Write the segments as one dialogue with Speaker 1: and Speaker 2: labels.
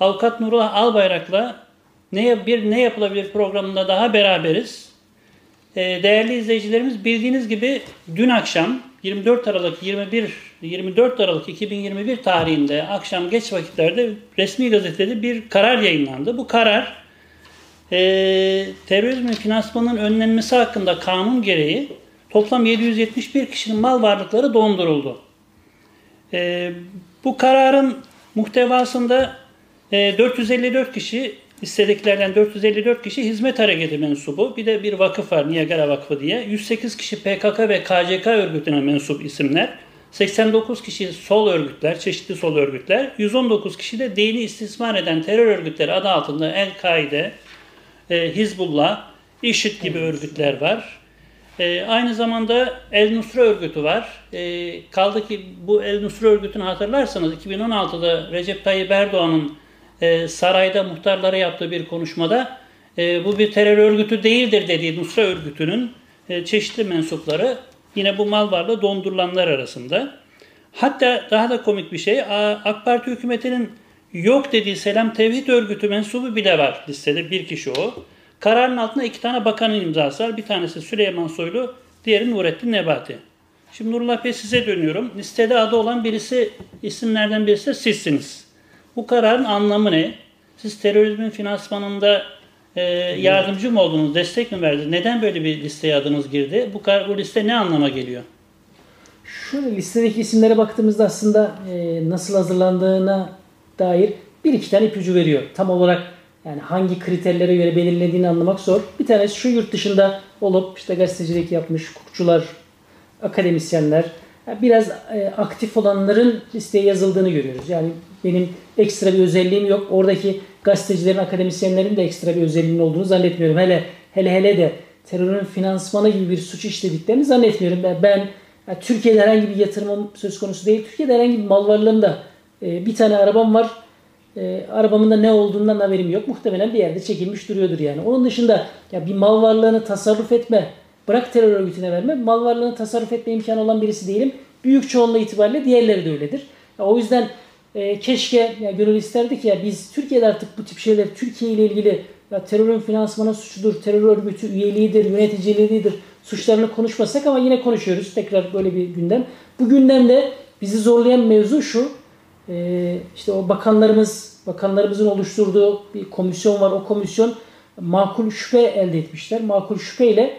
Speaker 1: Avukat Nurullah Albayrak'la ne, bir ne yapılabilir programında daha beraberiz. Ee, değerli izleyicilerimiz bildiğiniz gibi dün akşam 24 Aralık 21 24 Aralık 2021 tarihinde akşam geç vakitlerde resmi gazetede bir karar yayınlandı. Bu karar e, terörizmin finansmanının önlenmesi hakkında kanun gereği toplam 771 kişinin mal varlıkları donduruldu. E, bu kararın muhtevasında e, 454 kişi istediklerden 454 kişi hizmet hareketi mensubu. Bir de bir vakıf var Niagara Vakfı diye. 108 kişi PKK ve KCK örgütüne mensup isimler. 89 kişi sol örgütler, çeşitli sol örgütler. 119 kişi de dini istismar eden terör örgütleri adı altında El-Kaide, e, Hizbullah, IŞİD gibi örgütler var. E, aynı zamanda El Nusra örgütü var. E, kaldı ki bu El Nusra örgütünü hatırlarsanız 2016'da Recep Tayyip Erdoğan'ın e, sarayda muhtarlara yaptığı bir konuşmada e, bu bir terör örgütü değildir dediği Nusra örgütünün e, çeşitli mensupları yine bu mal varlığı dondurulanlar arasında. Hatta daha da komik bir şey AK Parti hükümetinin yok dediği Selam Tevhid örgütü mensubu bile var listede bir kişi o. Kararın altında iki tane bakanın imzası var. Bir tanesi Süleyman Soylu, diğeri Nurettin Nebati. Şimdi Nurullah Bey size dönüyorum. Listede adı olan birisi, isimlerden birisi sizsiniz. Bu kararın anlamı ne? Siz terörizmin finansmanında e, yardımcı mı oldunuz, destek mi verdiniz? Neden böyle bir listeye adınız girdi? Bu, kar, bu liste ne anlama geliyor?
Speaker 2: Şöyle listedeki isimlere baktığımızda aslında e, nasıl hazırlandığına dair bir iki tane ipucu veriyor. Tam olarak yani hangi kriterlere göre belirlediğini anlamak zor. Bir tanesi şu yurt dışında olup işte gazetecilik yapmış hukukçular, akademisyenler, biraz e, aktif olanların listeye yazıldığını görüyoruz. Yani benim ekstra bir özelliğim yok. Oradaki gazetecilerin, akademisyenlerin de ekstra bir özelliğinin olduğunu zannetmiyorum. Hele hele hele de terörün finansmanı gibi bir suç işlediklerini zannetmiyorum. Ben, ben Türkiye'de herhangi bir yatırımım söz konusu değil. Türkiye'de herhangi bir mal varlığında e, bir tane arabam var. E, arabamın da ne olduğundan haberim yok. Muhtemelen bir yerde çekilmiş duruyordur yani. Onun dışında ya bir mal varlığını tasarruf etme, bırak terör örgütüne verme, mal varlığını tasarruf etme imkanı olan birisi değilim. Büyük çoğunluğu itibariyle diğerleri de öyledir. Ya, o yüzden e, keşke ya gönül isterdik ya biz Türkiye'de artık bu tip şeyler Türkiye ile ilgili ya terörün finansmanı suçudur, terör örgütü üyeliğidir, yöneticiliğidir suçlarını konuşmasak ama yine konuşuyoruz. Tekrar böyle bir gündem. Bu gündemde bizi zorlayan mevzu şu. E, işte o bakanlarımız, bakanlarımızın oluşturduğu bir komisyon var. O komisyon makul şüphe elde etmişler. Makul şüpheyle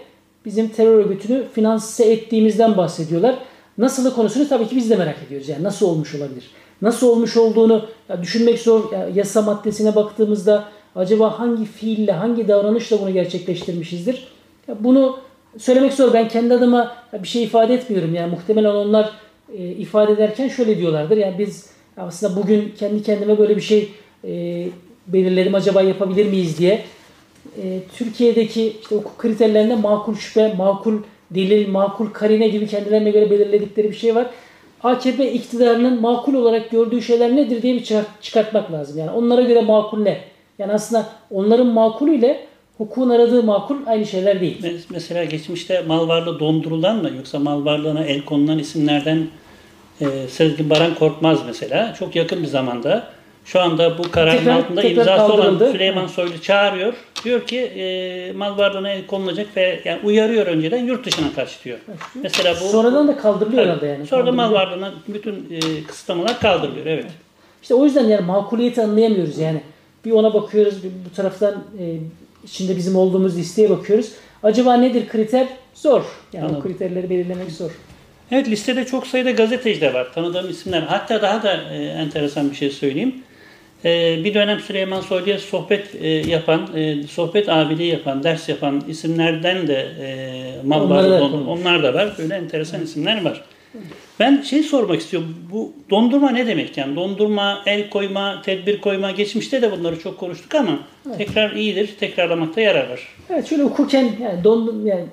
Speaker 2: bizim terör örgütünü finanse ettiğimizden bahsediyorlar. Nasılı konusunu tabii ki biz de merak ediyoruz. Yani nasıl olmuş olabilir? Nasıl olmuş olduğunu düşünmek zor. Ya yasa maddesine baktığımızda acaba hangi fiille, hangi davranışla bunu gerçekleştirmişizdir? Ya bunu söylemek zor. Ben kendi adıma bir şey ifade etmiyorum. Yani muhtemelen onlar e, ifade ederken şöyle diyorlardır. Yani biz aslında bugün kendi kendime böyle bir şey e, belirledim. Acaba yapabilir miyiz diye. E, Türkiye'deki işte hukuk kriterlerinde makul şüphe, makul delil, makul karine gibi kendilerine göre belirledikleri bir şey var. AKP iktidarının makul olarak gördüğü şeyler nedir diye bir çıkartmak lazım. Yani onlara göre makul ne? Yani aslında onların makulü ile hukukun aradığı makul aynı şeyler değil.
Speaker 1: Mesela geçmişte mal varlığı dondurulan mı yoksa mal varlığına el konulan isimlerden e, Sezgin Baran Korkmaz mesela çok yakın bir zamanda şu anda bu kararın tekrar, altında tekrar imzası olan Süleyman Soylu çağırıyor. Diyor ki e, mal varlığına el konulacak ve yani uyarıyor önceden yurt dışına kaç diyor.
Speaker 2: Mesela bu sonradan da kaldırılıyor
Speaker 1: herhalde yani. Sonra da mal varlığına bütün e, kısıtlamalar kaldırılıyor evet.
Speaker 2: İşte o yüzden yani makuliyeti anlayamıyoruz yani. Bir ona bakıyoruz, bir bu taraftan e, içinde bizim olduğumuz listeye bakıyoruz. Acaba nedir kriter? Zor. Yani Anladım. o kriterleri belirlemek zor.
Speaker 1: Evet listede çok sayıda gazeteci de var. Tanıdığım isimler. Hatta daha da e, enteresan bir şey söyleyeyim. E, bir dönem Süleyman Soylu'ya sohbet e, yapan, e, sohbet abiliği yapan, ders yapan isimlerden de e, onlar, da, onlar da var. Böyle enteresan isimler var. Ben şey sormak istiyorum. Bu dondurma ne demek yani? Dondurma, el koyma, tedbir koyma. Geçmişte de bunları çok konuştuk ama evet. tekrar iyidir. Tekrarlamakta yarar var.
Speaker 2: Evet şöyle hukuken yani, dondum, yani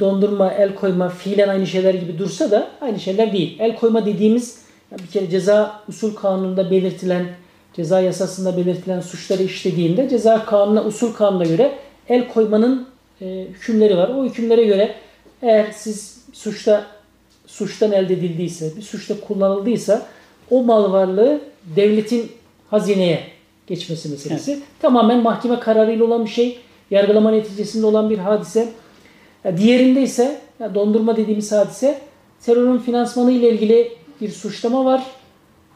Speaker 2: dondurma, el koyma fiilen aynı şeyler gibi dursa da aynı şeyler değil. El koyma dediğimiz bir kere ceza usul kanununda belirtilen, ceza yasasında belirtilen suçları işlediğinde ceza kanununa, usul kanuna göre el koymanın e, hükümleri var. O hükümlere göre eğer siz suçta suçtan elde edildiyse, bir suçta kullanıldıysa o mal varlığı devletin hazineye geçmesi meselesi. Tamamen mahkeme kararıyla olan bir şey. Yargılama neticesinde olan bir hadise. Diğerinde ise dondurma dediğimiz hadise terörün finansmanı ile ilgili bir suçlama var.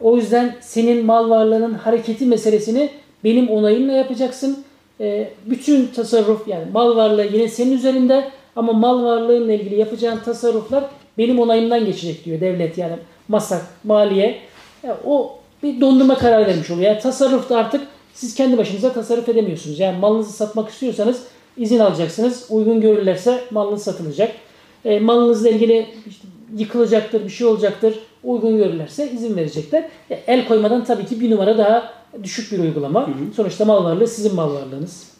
Speaker 2: O yüzden senin mal varlığının hareketi meselesini benim onayımla yapacaksın. E, bütün tasarruf yani mal varlığı yine senin üzerinde ama mal varlığınla ilgili yapacağın tasarruflar benim onayımdan geçecek diyor devlet yani masak, maliye. Ya o bir dondurma kararı vermiş oluyor. Yani tasarrufta artık siz kendi başınıza tasarruf edemiyorsunuz. Yani malınızı satmak istiyorsanız izin alacaksınız. Uygun görürlerse malınız satılacak. E, malınızla ilgili işte yıkılacaktır, bir şey olacaktır. Uygun görürlerse izin verecekler. E, el koymadan tabii ki bir numara daha düşük bir uygulama. Hı hı. Sonuçta mal varlığı sizin mal varlığınız.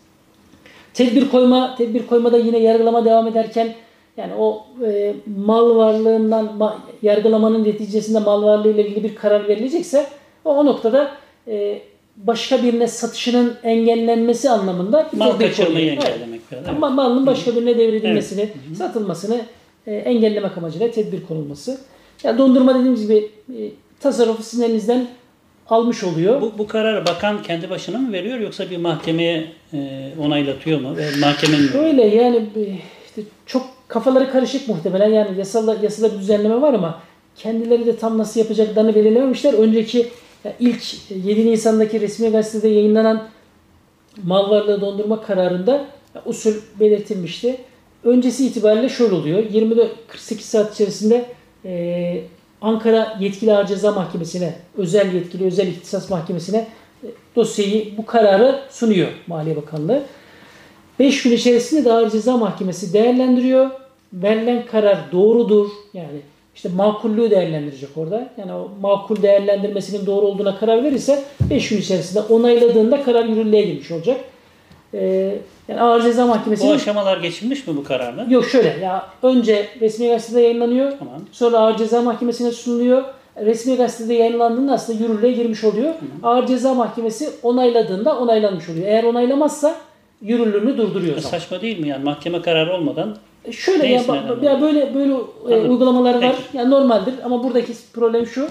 Speaker 2: Tedbir koyma, tedbir koymada yine yargılama devam ederken yani o e, mal varlığından ma, yargılamanın neticesinde mal varlığı ile ilgili bir karar verilecekse o, o noktada e, başka birine satışının engellenmesi anlamında
Speaker 1: mal kaçırmayı engellemek.
Speaker 2: Evet. Ama malın başka birine devredilmesini, evet. satılmasını e, engellemek amacıyla tedbir konulması. Yani dondurma dediğimiz gibi e, tasarrufu sizin elinizden almış oluyor.
Speaker 1: Bu, bu kararı bakan kendi başına mı veriyor yoksa bir mahkemeye e, onaylatıyor mu? Ve mahkemenin
Speaker 2: Öyle yani işte çok kafaları karışık muhtemelen yani yasada, yasada bir düzenleme var ama kendileri de tam nasıl yapacaklarını belirlememişler. Önceki ilk 7 Nisan'daki resmi gazetede yayınlanan mal varlığı dondurma kararında usul belirtilmişti. Öncesi itibariyle şöyle oluyor. 24-48 saat içerisinde e, Ankara Yetkili Ağır Ceza Mahkemesi'ne, özel yetkili, özel ihtisas mahkemesine e, dosyayı, bu kararı sunuyor Maliye Bakanlığı. 5 gün içerisinde de Ağır Ceza Mahkemesi değerlendiriyor. Verilen karar doğrudur. Yani işte makullüğü değerlendirecek orada. Yani o makul değerlendirmesinin doğru olduğuna karar verirse 5 gün içerisinde onayladığında karar yürürlüğe girmiş olacak. Ee, yani Ağır Ceza Mahkemesi'nin...
Speaker 1: Bu aşamalar geçilmiş mi bu kararla?
Speaker 2: Yok şöyle ya önce resmi gazetede yayınlanıyor. Tamam. Sonra Ağır Ceza Mahkemesi'ne sunuluyor. Resmi gazetede yayınlandığında aslında yürürlüğe girmiş oluyor. Hı hı. Ağır Ceza Mahkemesi onayladığında onaylanmış oluyor. Eğer onaylamazsa yürürlüğünü durduruyor. E,
Speaker 1: saçma değil mi yani mahkeme kararı olmadan
Speaker 2: e, Şöyle ya, ya böyle böyle e, uygulamalar var. Peki. Yani normaldir ama buradaki problem şu.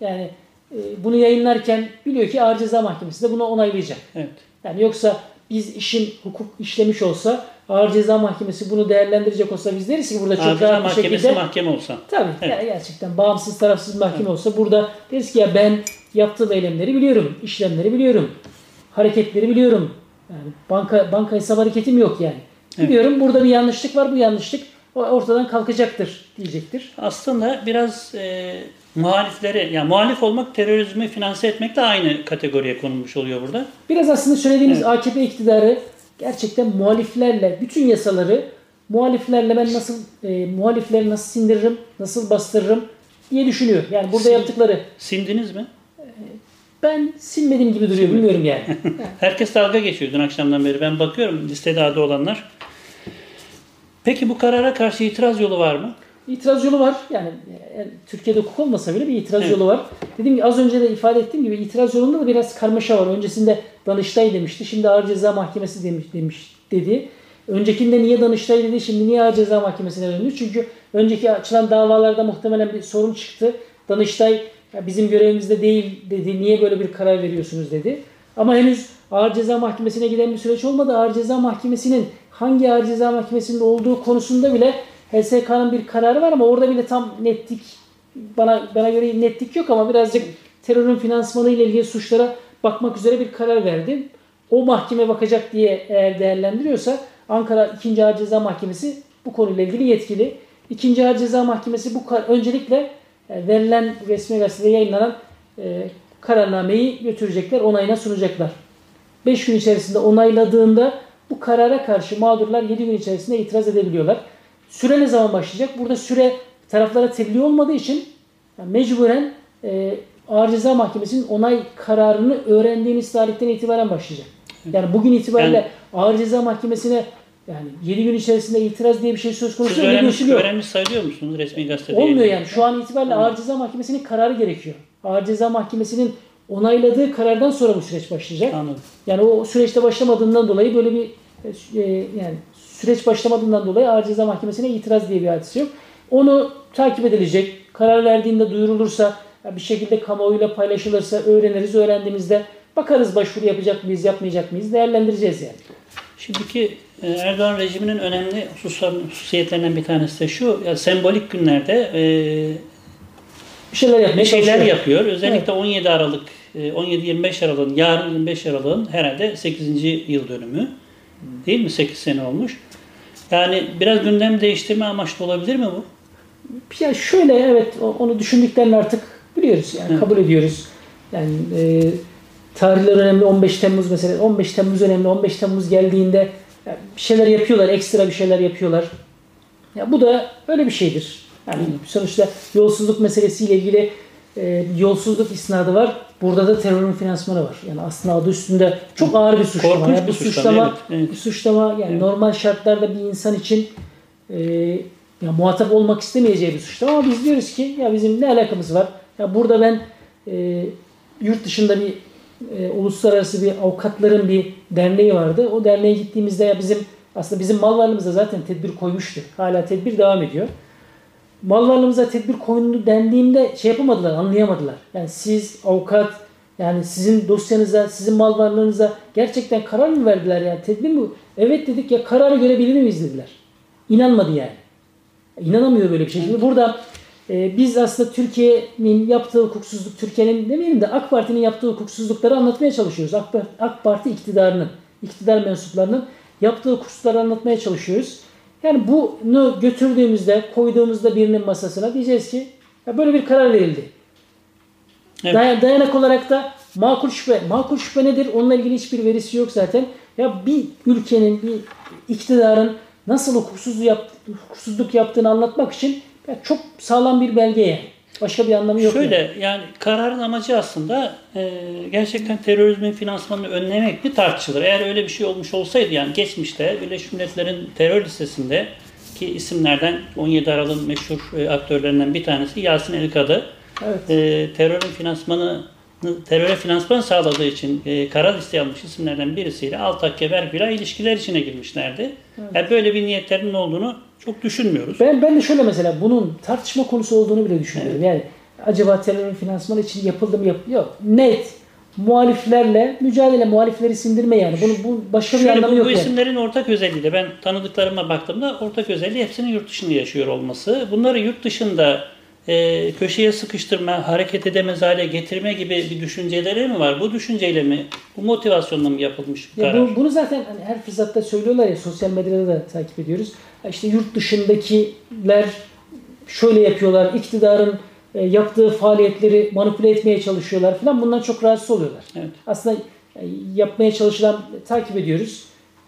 Speaker 2: Yani e, bunu yayınlarken biliyor ki Ağır Ceza Mahkemesi de bunu onaylayacak. Evet. Yani yoksa biz işin hukuk işlemiş olsa Ağır Ceza Mahkemesi bunu değerlendirecek olsa biz deriz ki burada çok Ağır rahat bir şekilde
Speaker 1: mahkeme olsa.
Speaker 2: Tabii evet. yani gerçekten bağımsız tarafsız mahkeme evet. olsa burada deriz ki ya ben yaptığım eylemleri biliyorum, işlemleri biliyorum, hareketleri biliyorum. Yani banka banka hesap hareketim yok yani. Evet. Biliyorum burada bir yanlışlık var, bu yanlışlık ortadan kalkacaktır diyecektir.
Speaker 1: Aslında biraz e, muhalifleri, yani muhalif olmak terörizmi finanse etmekle aynı kategoriye konulmuş oluyor burada.
Speaker 2: Biraz aslında söylediğiniz evet. AKP iktidarı gerçekten muhaliflerle, bütün yasaları muhaliflerle ben nasıl, e, muhalifleri nasıl sindiririm, nasıl bastırırım diye düşünüyor. Yani burada Sin, yaptıkları.
Speaker 1: Sindiniz mi? E,
Speaker 2: ben silmediğim gibi duruyor, bilmiyorum yani.
Speaker 1: Herkes dalga geçiyor dün akşamdan beri. Ben bakıyorum listede adı olanlar. Peki bu karara karşı itiraz yolu var mı?
Speaker 2: İtiraz yolu var. Yani, yani Türkiye'de hukuk olmasa bile bir itiraz evet. yolu var. Dediğim gibi az önce de ifade ettiğim gibi itiraz yolunda da biraz karmaşa var. Öncesinde Danıştay demişti. Şimdi Ağır Ceza Mahkemesi demiş, demiş dedi. Öncekinde niye Danıştay dedi, şimdi niye Ağır Ceza Mahkemesi'ne döndü? Çünkü önceki açılan davalarda muhtemelen bir sorun çıktı. Danıştay bizim görevimizde değil dedi. Niye böyle bir karar veriyorsunuz dedi. Ama henüz Ağır Ceza Mahkemesi'ne giden bir süreç olmadı. Ağır Ceza Mahkemesi'nin hangi Ağır Ceza Mahkemesi'nde olduğu konusunda bile HSK'nın bir kararı var ama orada bile tam netlik bana bana göre netlik yok ama birazcık terörün finansmanı ile ilgili suçlara bakmak üzere bir karar verdi. O mahkeme bakacak diye eğer değerlendiriyorsa Ankara 2. Ağır Ceza Mahkemesi bu konuyla ilgili yetkili. 2. Ağır Ceza Mahkemesi bu öncelikle e, verilen resmi gazetede yayınlanan e, kararnameyi götürecekler, onayına sunacaklar. 5 gün içerisinde onayladığında bu karara karşı mağdurlar 7 gün içerisinde itiraz edebiliyorlar. Süre ne zaman başlayacak? Burada süre taraflara tebliğ olmadığı için yani mecburen e, Ağır Ceza Mahkemesi'nin onay kararını öğrendiğiniz tarihten itibaren başlayacak. Yani bugün itibariyle yani, Ağır Ceza Mahkemesi'ne yani 7 gün içerisinde itiraz diye bir şey söz konusu
Speaker 1: Siz öğrenmiş, öğrenmiş sayılıyor musunuz resmi gazetede?
Speaker 2: Olmuyor yani. Şu an itibariyle Ağır Ceza Mahkemesi'nin kararı gerekiyor. Ağır Ceza Mahkemesi'nin onayladığı karardan sonra bu süreç başlayacak. Anladım. Yani o süreçte başlamadığından dolayı böyle bir e, yani süreç başlamadığından dolayı Ağır Ceza Mahkemesi'ne itiraz diye bir hadise yok. Onu takip edilecek. Karar verdiğinde duyurulursa bir şekilde kamuoyuyla paylaşılırsa öğreniriz. Öğrendiğimizde bakarız başvuru yapacak mıyız, yapmayacak mıyız değerlendireceğiz yani.
Speaker 1: Şimdiki e, Erdoğan rejiminin önemli hususiyetlerinden bir tanesi de şu. Ya sembolik günlerde e,
Speaker 2: Bir şeyler yapmaya
Speaker 1: şeyler
Speaker 2: çalışıyor.
Speaker 1: yapıyor. Özellikle 17 Aralık, e, 17-25 Aralık'ın, yarın 25 Aralık'ın herhalde 8. yıl dönümü. Değil mi? 8 sene olmuş. Yani biraz gündem değiştirme amaçlı olabilir mi bu?
Speaker 2: Ya şöyle evet onu düşündüklerini artık biliyoruz yani
Speaker 1: Evet.
Speaker 2: kabul ediyoruz. Yani e, tarihler önemli 15 Temmuz mesela 15 Temmuz önemli 15 Temmuz geldiğinde ya bir şeyler yapıyorlar ekstra bir şeyler yapıyorlar. Ya bu da öyle bir şeydir. Yani sonuçta yolsuzluk meselesiyle ilgili e, yolsuzluk isnadı var. Burada da terörün finansmanı var. Yani aslında adı üstünde çok ağır bir suçlama.
Speaker 1: Korkunç
Speaker 2: Yani
Speaker 1: bir
Speaker 2: bu
Speaker 1: suçlama,
Speaker 2: suçlama,
Speaker 1: evet, evet.
Speaker 2: bu suçlama yani
Speaker 1: Evet.
Speaker 2: normal şartlarda bir insan için e, ya muhatap olmak istemeyeceği bir suçlama ama biz diyoruz ki ya bizim ne alakamız var? Ya burada ben e, yurt dışında bir e, uluslararası bir avukatların bir derneği vardı. O derneğe gittiğimizde ya bizim aslında bizim mal zaten tedbir koymuştu. Hala tedbir devam ediyor. Mal varlığımıza tedbir koyuldu dendiğimde şey yapamadılar, anlayamadılar. Yani siz avukat, yani sizin dosyanıza, sizin mal varlığınıza gerçekten karar mı verdiler yani tedbir mi? Evet dedik ya kararı görebilir miyiz dediler. İnanmadı yani. İnanamıyor böyle bir şey. Şimdi burada e, biz aslında Türkiye'nin yaptığı hukuksuzluk, Türkiye'nin demeyelim de AK Parti'nin yaptığı hukuksuzlukları anlatmaya çalışıyoruz. AK, AK Parti iktidarının, iktidar mensuplarının yaptığı hukuksuzlukları anlatmaya çalışıyoruz. Yani bunu götürdüğümüzde, koyduğumuzda birinin masasına diyeceğiz ki ya böyle bir karar verildi.
Speaker 1: Evet.
Speaker 2: Day- dayanak olarak da makul şüphe. Makul şüphe nedir? Onunla ilgili hiçbir verisi yok zaten. Ya bir ülkenin, bir iktidarın nasıl hukuksuzluk, yap, hukuksuzluk yaptığını anlatmak için ya çok sağlam bir belge yani. Başka bir anlamı yok.
Speaker 1: Şöyle
Speaker 2: yani.
Speaker 1: yani kararın amacı aslında e, gerçekten terörizmin finansmanını önlemek mi tartışılır. Eğer öyle bir şey olmuş olsaydı yani geçmişte Birleşmiş Milletler'in terör listesinde ki isimlerden 17 Aralık'ın meşhur e, aktörlerinden bir tanesi Yasin Elkadı
Speaker 2: Evet.
Speaker 1: e, terörün finansmanı teröre finansman sağladığı için e, kara listeye almış isimlerden birisiyle Altak Gebergül'a ilişkiler içine girmişlerdi. Yani böyle bir niyetlerinin olduğunu çok düşünmüyoruz.
Speaker 2: Ben, ben de şöyle mesela bunun tartışma konusu olduğunu bile düşünüyorum. Yani acaba terörün finansmanı için yapıldı mı? Yap yok. Net muhaliflerle mücadele, muhalifleri sindirme yani. Bunu bu başka bir
Speaker 1: Şöyle
Speaker 2: anlamı
Speaker 1: bu,
Speaker 2: yok
Speaker 1: bu
Speaker 2: yani.
Speaker 1: isimlerin ortak özelliği de ben tanıdıklarıma baktığımda ortak özelliği hepsinin yurt dışında yaşıyor olması. Bunları yurt dışında e, köşeye sıkıştırma, hareket edemez hale getirme gibi bir düşünceleri mi var? Bu düşünceyle mi, bu motivasyonla mı yapılmış bu
Speaker 2: Ya
Speaker 1: karar?
Speaker 2: bu, bunu zaten hani her fırsatta söylüyorlar ya sosyal medyada da takip ediyoruz. Ya İşte yurt dışındakiler şöyle yapıyorlar, iktidarın e, yaptığı faaliyetleri manipüle etmeye çalışıyorlar falan. Bundan çok rahatsız oluyorlar.
Speaker 1: Evet.
Speaker 2: Aslında e, yapmaya çalışılan takip ediyoruz.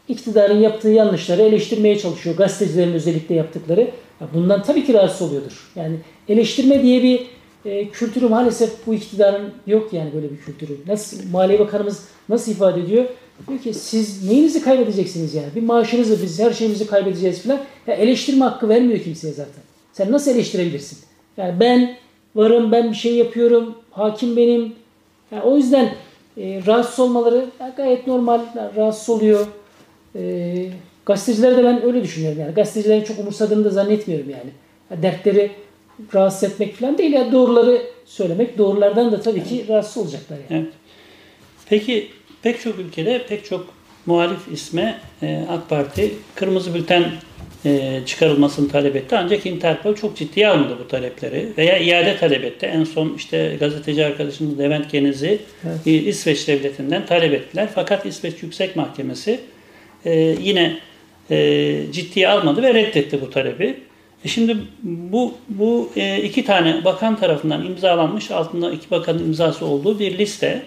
Speaker 2: İktidarın yaptığı yanlışları eleştirmeye çalışıyor. Gazetecilerin özellikle yaptıkları. Bundan tabii ki rahatsız oluyordur. Yani eleştirme diye bir e, kültürü maalesef bu iktidarın yok yani böyle bir kültürü. Nasıl Maliye Bakanımız nasıl ifade ediyor? Diyor ki siz neyinizi kaybedeceksiniz yani? Bir maaşınızı biz her şeyimizi kaybedeceğiz falan. Ya eleştirme hakkı vermiyor kimseye zaten. Sen nasıl eleştirebilirsin? Yani ben varım, ben bir şey yapıyorum, hakim benim. Yani o yüzden e, rahatsız olmaları gayet normal, rahatsız oluyor. E, gazetecilere de ben öyle düşünüyorum yani. Gazetecilerin çok umursadığını da zannetmiyorum yani. Ya dertleri rahatsız etmek falan değil ya doğruları söylemek. Doğrulardan da tabii ki rahatsız olacaklar yani.
Speaker 1: Evet. Peki pek çok ülkede pek çok muhalif isme e, AK Parti kırmızı bülten e, çıkarılmasını talep etti. Ancak Interpol çok ciddiye almadı bu talepleri veya iade talep etti. En son işte gazeteci arkadaşımız Levent Geniz'i
Speaker 2: Evet.
Speaker 1: İsveç devletinden talep ettiler. Fakat İsveç Yüksek Mahkemesi e, yine e, ciddiye almadı ve reddetti bu talebi. E şimdi bu bu e, iki tane bakan tarafından imzalanmış altında iki bakanın imzası olduğu bir liste.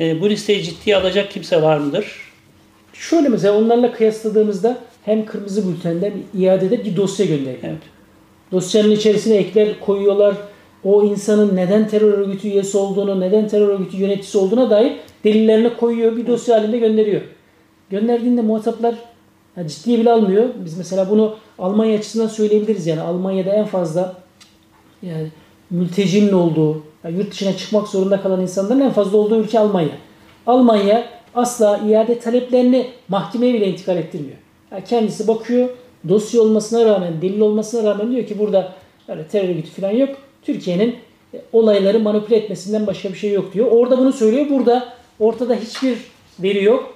Speaker 1: E, bu listeyi ciddiye alacak kimse var mıdır?
Speaker 2: Şöyle mesela onlarla kıyasladığımızda hem kırmızı bültende hem iadede bir dosya gönderiyor.
Speaker 1: Evet.
Speaker 2: Dosyanın içerisine ekler koyuyorlar. O insanın neden terör örgütü üyesi olduğunu, neden terör örgütü yöneticisi olduğuna dair delillerini koyuyor. Bir dosya halinde gönderiyor. Gönderdiğinde muhataplar ya ciddiye bile almıyor. Biz mesela bunu Almanya açısından söyleyebiliriz. Yani Almanya'da en fazla yani mültecinin olduğu, yani yurt dışına çıkmak zorunda kalan insanların en fazla olduğu ülke Almanya. Almanya asla iade taleplerini mahkemeye bile intikal ettirmiyor. Yani kendisi bakıyor, dosya olmasına rağmen, delil olmasına rağmen diyor ki burada öyle terör örgütü falan yok. Türkiye'nin e, olayları manipüle etmesinden başka bir şey yok diyor. Orada bunu söylüyor. Burada ortada hiçbir veri yok.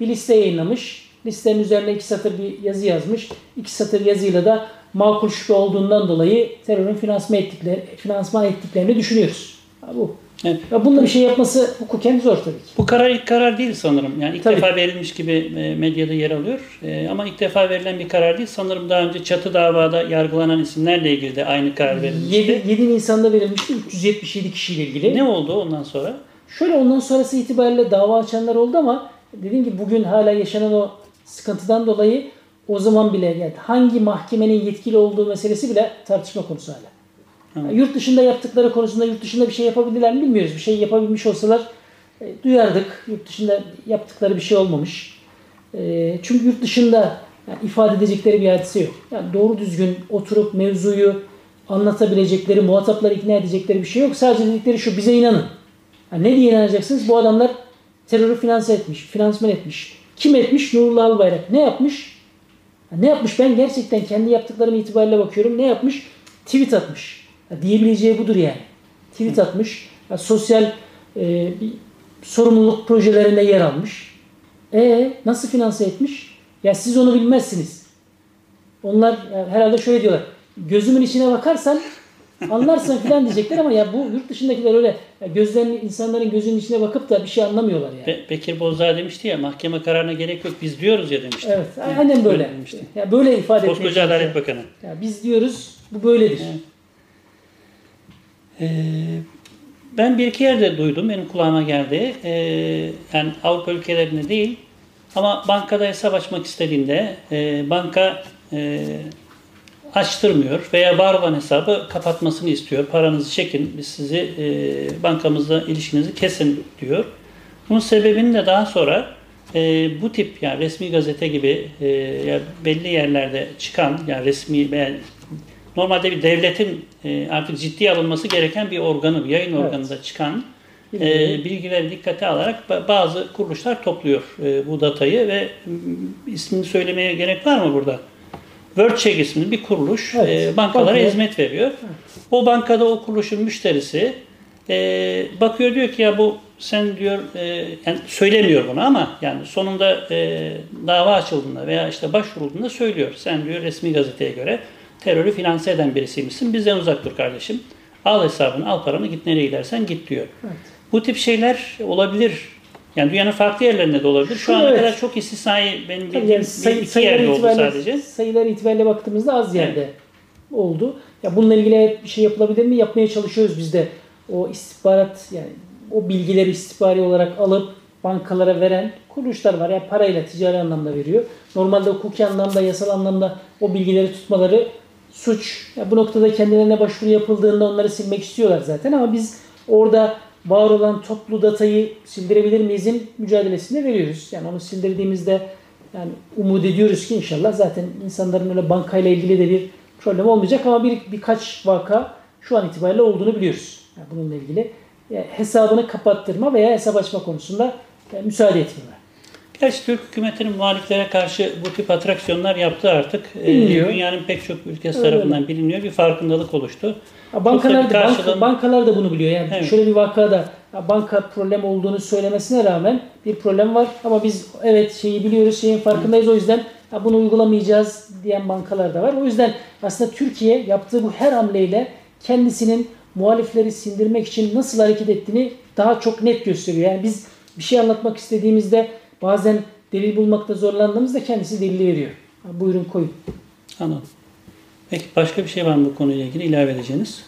Speaker 2: Bir liste yayınlamış. Listenin üzerine iki satır bir yazı yazmış. İki satır yazıyla da makul şüphe olduğundan dolayı terörün finansman ettikleri, finansman ettiklerini düşünüyoruz. Ha, bu.
Speaker 1: Evet.
Speaker 2: Ya bununla bir şey yapması hukuken zor tabii ki.
Speaker 1: Bu karar ilk karar değil sanırım. Yani ilk
Speaker 2: Tabii.
Speaker 1: defa verilmiş gibi e, medyada yer alıyor. E, Ama ilk defa verilen bir karar değil. Sanırım daha önce çatı davada yargılanan isimlerle ilgili de aynı karar verilmişti.
Speaker 2: 7, 7 Nisan'da verilmişti 377 kişiyle ilgili.
Speaker 1: Ne oldu ondan sonra?
Speaker 2: Şöyle ondan sonrası itibariyle dava açanlar oldu ama dediğim gibi bugün hala yaşanan o sıkıntıdan dolayı o zaman bile yani hangi mahkemenin yetkili olduğu meselesi bile tartışma konusu hala. Yani yurt dışında yaptıkları konusunda yurt dışında bir şey yapabildiler mi bilmiyoruz. Bir şey yapabilmiş olsalar e, duyardık. Yurt dışında yaptıkları bir şey olmamış. E, çünkü yurt dışında yani ifade edecekleri bir hadise yok. Yani doğru düzgün oturup mevzuyu anlatabilecekleri, muhatapları ikna edecekleri bir şey yok. Sadece dedikleri şu bize inanın. Ha, ne diye inanacaksınız? Bu adamlar terörü finanse etmiş, finansman etmiş. Kim etmiş? Nurullah Albayrak. Ne yapmış? Ne yapmış? Ben gerçekten kendi yaptıklarım itibariyle bakıyorum. Ne yapmış? Tweet atmış. Ha, diyebileceği budur yani. Tweet atmış. Sosyal e, bir sorumluluk projelerinde yer almış. E nasıl finanse etmiş? Ya siz onu bilmezsiniz. Onlar ya herhalde şöyle diyorlar. Gözümün içine bakarsan anlarsın filan diyecekler ama ya bu yurt dışındakiler öyle ya gözlerini insanların gözünün içine bakıp da bir şey anlamıyorlar yani.
Speaker 1: Be- Bekir Bozdağ demişti ya mahkeme kararına gerek yok biz diyoruz ya demişti.
Speaker 2: Evet, aynen böyle.
Speaker 1: demişti.
Speaker 2: Ya böyle ifade etmeye
Speaker 1: Koskoca. Adalet Bakanı.
Speaker 2: Ya biz diyoruz bu böyledir.
Speaker 1: Evet. Ee, ben bir iki yerde duydum, benim kulağıma geldi. Ee, yani Avrupa ülkelerinde değil ama bankada hesap açmak istediğinde e, banka e, açtırmıyor veya var olan hesabı kapatmasını istiyor. Paranızı çekin, biz sizi e, bankamızla ilişkinizi kesin diyor. Bunun sebebini de daha sonra e, bu tip yani resmi gazete gibi e, ya belli yerlerde çıkan yani resmi veya normalde bir devletin e, artık ciddiye alınması gereken bir organı, bir yayın
Speaker 2: Evet.
Speaker 1: organında çıkan e,
Speaker 2: Bilgileri-
Speaker 1: dikkate alarak ba- bazı kuruluşlar topluyor e, bu datayı ve ismini söylemeye gerek var mı burada? WorldCheck isimli bir kuruluş
Speaker 2: Evet.
Speaker 1: e, bankalara
Speaker 2: Bankaya-
Speaker 1: hizmet veriyor. O bankada o kuruluşun müşterisi e, bakıyor diyor ki ya bu sen diyor e, yani söylemiyor bunu ama yani sonunda e, dava açıldığında veya işte başvurulduğunda söylüyor. Sen diyor resmi gazeteye göre terörü finanse eden birisiymişsin. Bizden uzak dur kardeşim. Al hesabını, al paranı, git nereye gidersen git diyor.
Speaker 2: Evet.
Speaker 1: Bu tip şeyler olabilir. Yani dünyanın farklı yerlerinde de olabilir. Şu ana
Speaker 2: Evet.
Speaker 1: kadar çok istisnai benim
Speaker 2: Tabii
Speaker 1: bildiğim
Speaker 2: yani
Speaker 1: bir,
Speaker 2: sayı,
Speaker 1: iki
Speaker 2: sayılar
Speaker 1: yerde oldu sadece.
Speaker 2: sayılar itibariyle baktığımızda az yerde oldu. Ya bununla ilgili bir şey yapılabilir mi? Yapmaya çalışıyoruz biz de. O istihbarat yani o bilgileri istihbari olarak alıp bankalara veren kuruluşlar var. Yani parayla ticari anlamda veriyor. Normalde hukuki anlamda, yasal anlamda o bilgileri tutmaları suç. Ya bu noktada kendilerine başvuru yapıldığında onları silmek istiyorlar zaten ama biz orada var olan toplu datayı sildirebilir miyizin mücadelesini veriyoruz. Yani onu sildirdiğimizde yani umut ediyoruz ki inşallah zaten insanların öyle bankayla ilgili de bir problem olmayacak ama bir birkaç vaka şu an itibariyle olduğunu biliyoruz. Yani bununla ilgili yani hesabını kapattırma veya hesap açma konusunda yani müsaade etmiyorlar.
Speaker 1: Gerçi Türk hükümetinin muhaliflere karşı bu tip atraksiyonlar yaptı artık. Ee,
Speaker 2: Biliniyor.
Speaker 1: dünyanın pek çok ülkesi
Speaker 2: Öyle
Speaker 1: tarafından biliniyor. Bir farkındalık oluştu.
Speaker 2: Bankalar, da,
Speaker 1: karşılığın-
Speaker 2: bankalar da bunu biliyor. Yani
Speaker 1: Evet.
Speaker 2: şöyle bir vakada banka problem olduğunu söylemesine rağmen bir problem var ama biz evet şeyi biliyoruz, şeyin farkındayız o yüzden bunu uygulamayacağız diyen bankalar da var. O yüzden aslında Türkiye yaptığı bu her hamleyle kendisinin muhalifleri sindirmek için nasıl hareket ettiğini daha çok net gösteriyor. Yani biz bir şey anlatmak istediğimizde bazen delil bulmakta zorlandığımızda kendisi delili veriyor. Ha, buyurun koyun.
Speaker 1: Anladım. Peki başka bir şey var mı bu konuyla ilgili ilave edeceğiniz?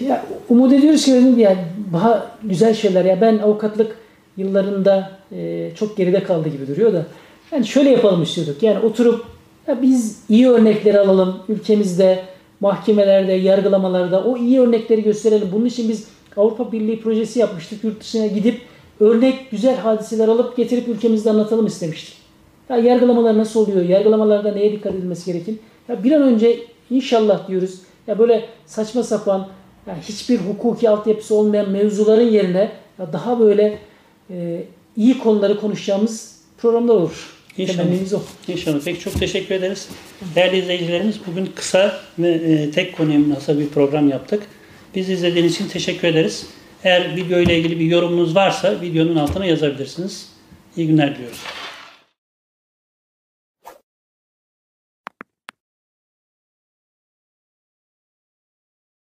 Speaker 2: Ya umut ediyoruz ki dedim ya daha güzel şeyler ya ben avukatlık yıllarında e, çok geride kaldı gibi duruyor da yani şöyle yapalım istiyorduk yani oturup ya biz iyi örnekleri alalım ülkemizde mahkemelerde yargılamalarda o iyi örnekleri gösterelim bunun için biz Avrupa Birliği projesi yapmıştık yurt dışına gidip örnek güzel hadiseler alıp getirip ülkemizde anlatalım istemiştik. Ya yargılamalar nasıl oluyor? Yargılamalarda neye dikkat edilmesi gerekir? Ya bir an önce inşallah diyoruz. Ya böyle saçma sapan, ya hiçbir hukuki altyapısı olmayan mevzuların yerine ya daha böyle e, iyi konuları konuşacağımız programlar olur.
Speaker 1: İnşallah.
Speaker 2: Temennimiz o.
Speaker 1: İnşallah. Peki çok teşekkür ederiz. Değerli izleyicilerimiz bugün kısa ve e, tek konuya bir program yaptık. Biz izlediğiniz için teşekkür ederiz. Eğer video ile ilgili bir yorumunuz varsa videonun altına yazabilirsiniz. İyi günler diliyoruz.